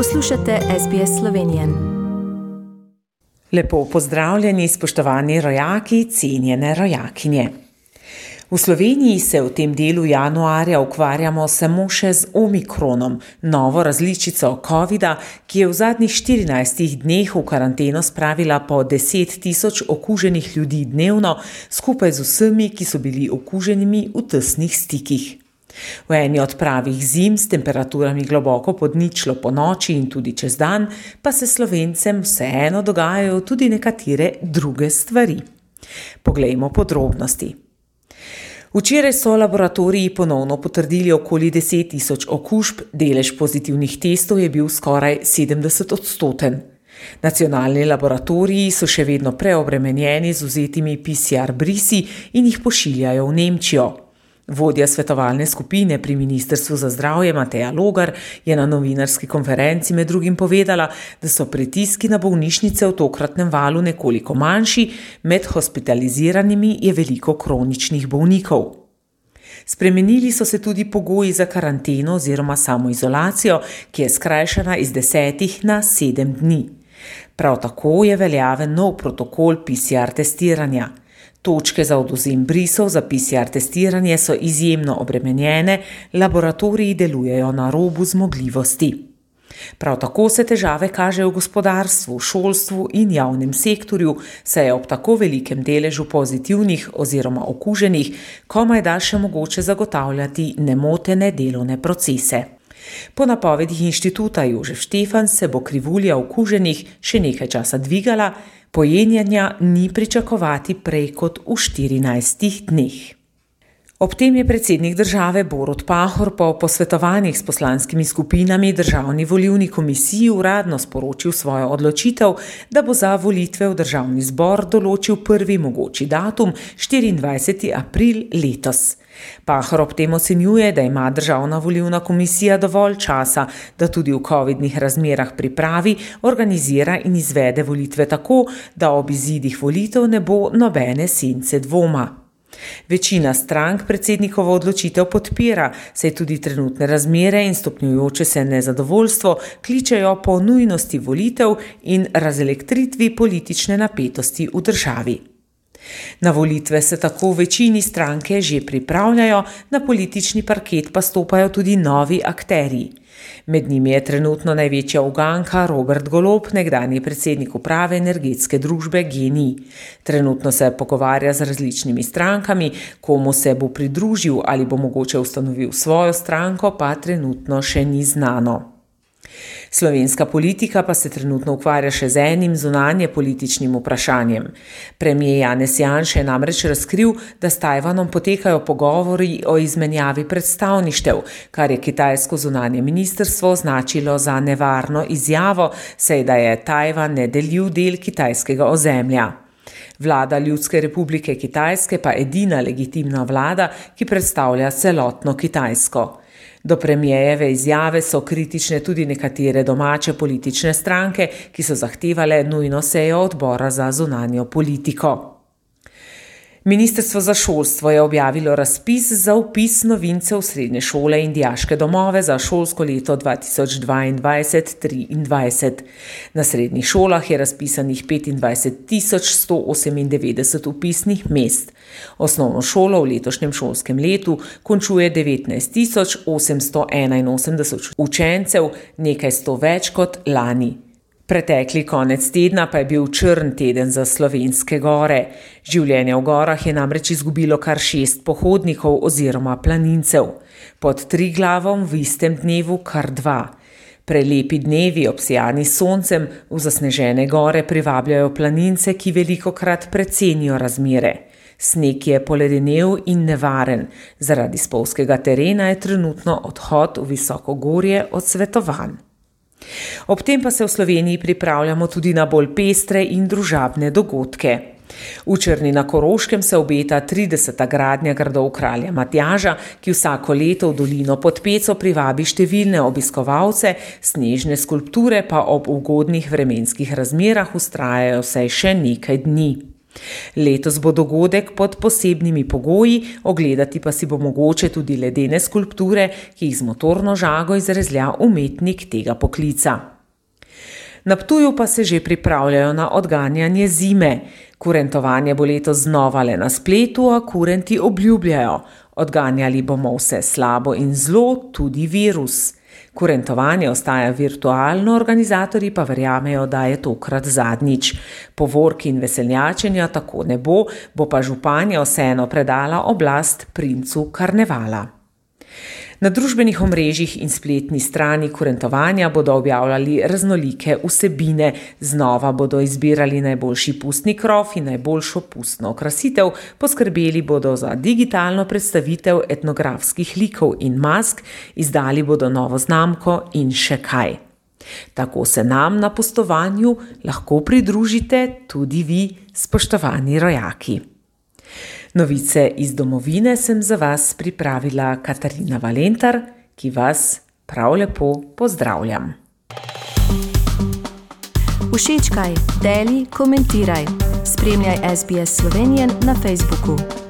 Poslušate SBS Slovenijo. Lepo pozdravljeni, spoštovani rojaki, cenjene rojakinje. V Sloveniji se v tem delu januarja ukvarjamo samo še z omikronom, novo različico COVID-a, ki je v zadnjih 14 dneh v karanteno spravila po 10 tisoč okuženih ljudi dnevno, skupaj z vsemi, ki so bili okuženimi v tesnih stikih. V eni od pravih zim s temperaturami globoko pod ničlo po noči in tudi čez dan, pa se slovencem vseeno dogajajo tudi nekatere druge stvari. Poglejmo podrobnosti. Včeraj so laboratoriji ponovno potrdili okoli 10 tisoč okužb, delež pozitivnih testov je bil skoraj 70 odstoten. Nacionalni laboratoriji so še vedno preobremenjeni z vzetimi PCR brisi in jih pošiljajo v Nemčijo. Vodja svetovalne skupine pri Ministrstvu za zdravje Mateja Logar je na novinarski konferenci med drugim povedala, da so pritiski na bolnišnice v tokratnem valu nekoliko manjši, med hospitaliziranimi je veliko kroničnih bolnikov. Spremenili so se tudi pogoji za karanteno oziroma samoizolacijo, ki je skrajšana iz desetih na sedem dni. Prav tako je veljaven nov protokol PCR testiranja. Točke za oduzem brisov za PCR testiranje so izjemno obremenjene, laboratoriji delujejo na robu zmogljivosti. Prav tako se težave kažejo v gospodarstvu, šolstvu in javnem sektorju, saj je ob tako velikem deležu pozitivnih oziroma okuženih komaj da še mogoče zagotavljati nemotene delovne procese. Po napovedih inštituta Jožef Štefan se bo krivulja okuženih še nekaj časa dvigala, pojenjanja ni pričakovati prej kot v 14 dneh. Ob tem je predsednik države Borod Pahor po posvetovanjih s poslanskimi skupinami državni volivni komisiji uradno sporočil svojo odločitev, da bo za volitve v državni zbor določil prvi mogoči datum 24. april letos. Pahor ob tem ocenjuje, da ima državna volivna komisija dovolj časa, da tudi v COVID-nih razmerah pripravi, organizira in izvede volitve tako, da ob izidih volitev ne bo nobene sence dvoma. Večina strank predsednikovo odločitev podpira, saj tudi trenutne razmere in stopnjujoče se nezadovoljstvo kličejo po nujnosti volitev in razelektritvi politične napetosti v državi. Na volitve se tako v večini stranke že pripravljajo, na politični parket pa stopajo tudi novi akteri. Med njimi je trenutno največja uganka Robert Golob, nekdani predsednik uprave energetske družbe Geni. Trenutno se pogovarja z različnimi strankami, komu se bo pridružil ali bo mogoče ustanovil svojo stranko, pa trenutno še ni znano. Slovenska politika pa se trenutno ukvarja še z enim zunanje političnim vprašanjem. Premijer Janez Janš je namreč razkril, da s Tajvanom potekajo pogovori o izmenjavi predstavništev, kar je kitajsko zunanje ministrstvo označilo za nevarno izjavo, sej da je Tajvan nedeljiv del kitajskega ozemlja. Vlada Ljudske republike Kitajske pa je edina legitimna vlada, ki predstavlja celotno Kitajsko. Do premijejeve izjave so kritične tudi nekatere domače politične stranke, ki so zahtevale nujno sejo odbora za zunanjo politiko. Ministrstvo za šolstvo je objavilo razpis za upis novincev v srednje šole in dijaške domove za šolsko leto 2022-2023. Na srednjih šolah je razpisanih 25.198 upisnih mest. Osnovno šolo v letošnjem šolskem letu končuje 19.881 učencev, nekaj sto več kot lani. Pretekli konec tedna pa je bil črn teden za slovenske gore. Življenje v gorah je namreč izgubilo kar šest pohodnikov oziroma planincev. Pod tri glavom v istem dnevu kar dva. Prelepi dnevi obsijani soncem v zasnežene gore privabljajo planince, ki veliko krat precenijo razmere. Sneg je poledenel in nevaren, zaradi spolskega terena je trenutno odhod v visoko gorje odsvetovan. Ob tem pa se v Sloveniji pripravljamo tudi na bolj pestre in družabne dogodke. V Črni na Koroškem se obeta 30. gradnja gradov kralja Matjaža, ki vsako leto v dolino pod Peco privabi številne obiskovalce, snežne skulpture pa ob ugodnih vremenskih razmerah ustrajajo vsaj še nekaj dni. Letos bo dogodek pod posebnimi pogoji, ogledati pa si bo mogoče tudi ledene skulpture, ki jih z motorno žago izrezlja umetnik tega poklica. Na Ptuju pa se že pripravljajo na odganjanje zime. Kurentovanje bo letos znova le na spletu, a kurenti obljubljajo: odganjali bomo vse slabo in zlo, tudi virus. Kurentovanje ostaja virtualno, organizatorji pa verjamejo, da je tokrat zadnjič. Povorki in veseljačenja tako ne bo, bo pa županja vseeno predala oblast princu karnevala. Na družbenih omrežjih in spletni strani kurentovanja bodo objavljali raznolike vsebine, znova bodo izbirali najboljši pustni krof in najboljšo pustno okrasitev, poskrbeli bodo za digitalno predstavitev etnografskih likov in mask, izdali bodo novo znamko in še kaj. Tako se nam na pustovanju lahko pridružite tudi vi, spoštovani rojaki. Novice iz domovine sem za vas pripravila Katarina Valentar, ki vas prav lepo pozdravljam. Všečkaj, deli, komentiraj. Spremljaj SBS Slovenijo na Facebooku.